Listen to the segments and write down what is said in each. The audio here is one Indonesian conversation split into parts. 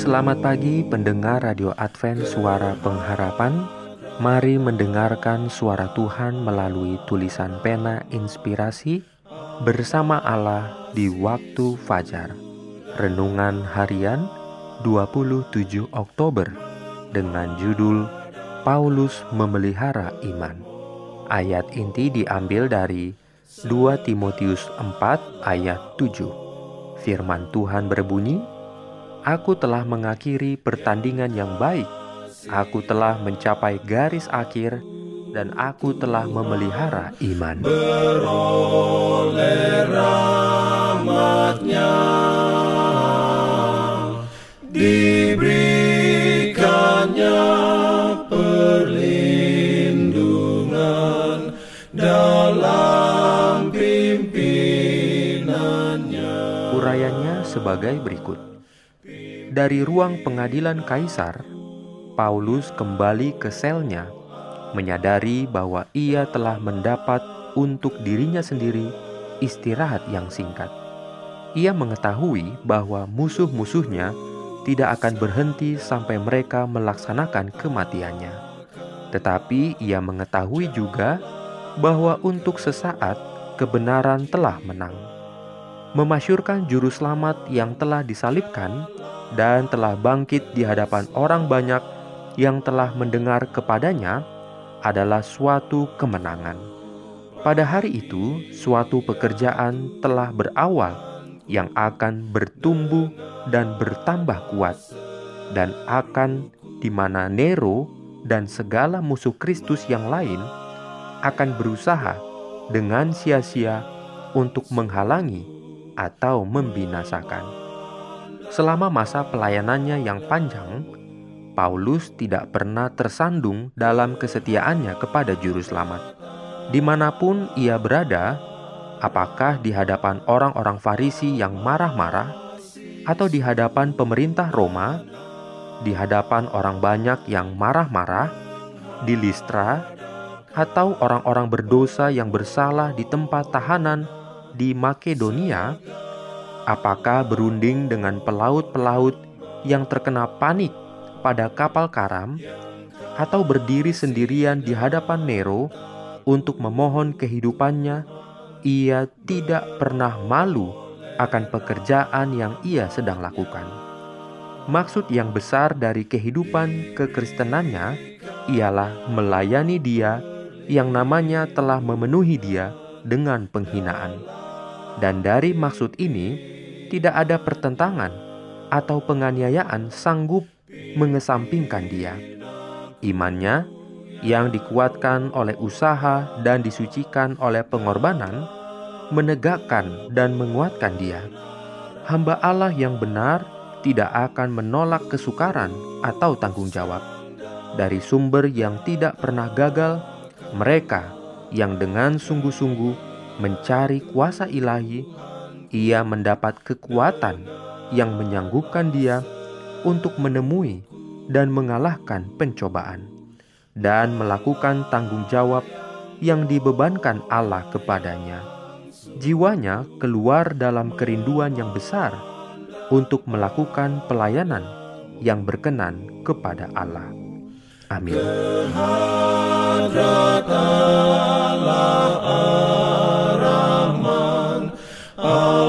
Selamat pagi pendengar Radio Advent Suara Pengharapan. Mari mendengarkan suara Tuhan melalui tulisan pena inspirasi Bersama Allah di waktu fajar. Renungan harian 27 Oktober Dengan judul Paulus memelihara iman. Ayat inti diambil dari 2 Timotius 4 ayat 7 Firman Tuhan berbunyi, Aku telah mengakhiri pertandingan yang baik. Aku telah mencapai garis akhir dan aku telah memelihara iman. Sebagai berikut. Dari ruang pengadilan kaisar, Paulus kembali ke selnya, menyadari bahwa ia telah mendapat untuk dirinya sendiri istirahat yang singkat. Ia mengetahui bahwa musuh-musuhnya tidak akan berhenti sampai mereka melaksanakan kematiannya. Tetapi ia mengetahui juga bahwa untuk sesaat kebenaran telah menang. Memasyurkan juru selamat yang telah disalibkan dan telah bangkit di hadapan orang banyak yang telah mendengar kepadanya adalah suatu kemenangan. Pada hari itu, suatu pekerjaan telah berawal yang akan bertumbuh dan bertambah kuat, dan akan di mana Nero dan segala musuh Kristus yang lain akan berusaha dengan sia-sia untuk menghalangi atau membinasakan. Selama masa pelayanannya yang panjang, Paulus tidak pernah tersandung dalam kesetiaannya kepada Juru Selamat. Di mana pun ia berada, apakah di hadapan orang-orang Farisi yang marah-marah, atau di hadapan pemerintah Roma, di hadapan orang banyak yang marah-marah, di Listra, atau orang-orang berdosa yang bersalah di tempat tahanan di Makedonia, Apakah berunding dengan pelaut-pelaut yang terkena panik pada kapal karam, atau berdiri sendirian di hadapan Nero untuk memohon kehidupannya? Ia tidak pernah malu akan pekerjaan yang ia sedang lakukan. Maksud yang besar dari kehidupan kekristenannya ialah melayani Dia yang namanya telah memenuhi Dia dengan penghinaan. Dan dari maksud ini, tidak ada pertentangan atau penganiayaan sanggup mengesampingkan dia. Imannya yang dikuatkan oleh usaha dan disucikan oleh pengorbanan menegakkan dan menguatkan dia. Hamba Allah yang benar tidak akan menolak kesukaran atau tanggung jawab. Dari sumber yang tidak pernah gagal, mereka yang dengan sungguh-sungguh mencari kuasa ilahi ia mendapat kekuatan yang menyanggupkan dia untuk menemui dan mengalahkan pencobaan dan melakukan tanggung jawab yang dibebankan Allah kepadanya. Jiwanya keluar dalam kerinduan yang besar untuk melakukan pelayanan yang berkenan kepada Allah. Amin.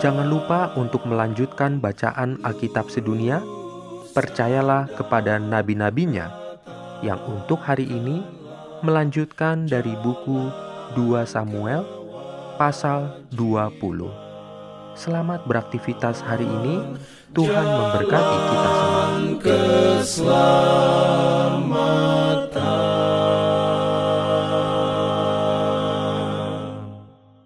Jangan lupa untuk melanjutkan bacaan Alkitab sedunia. Percayalah kepada nabi-nabinya yang untuk hari ini melanjutkan dari buku 2 Samuel pasal 20. Selamat beraktivitas hari ini. Tuhan memberkati kita semua.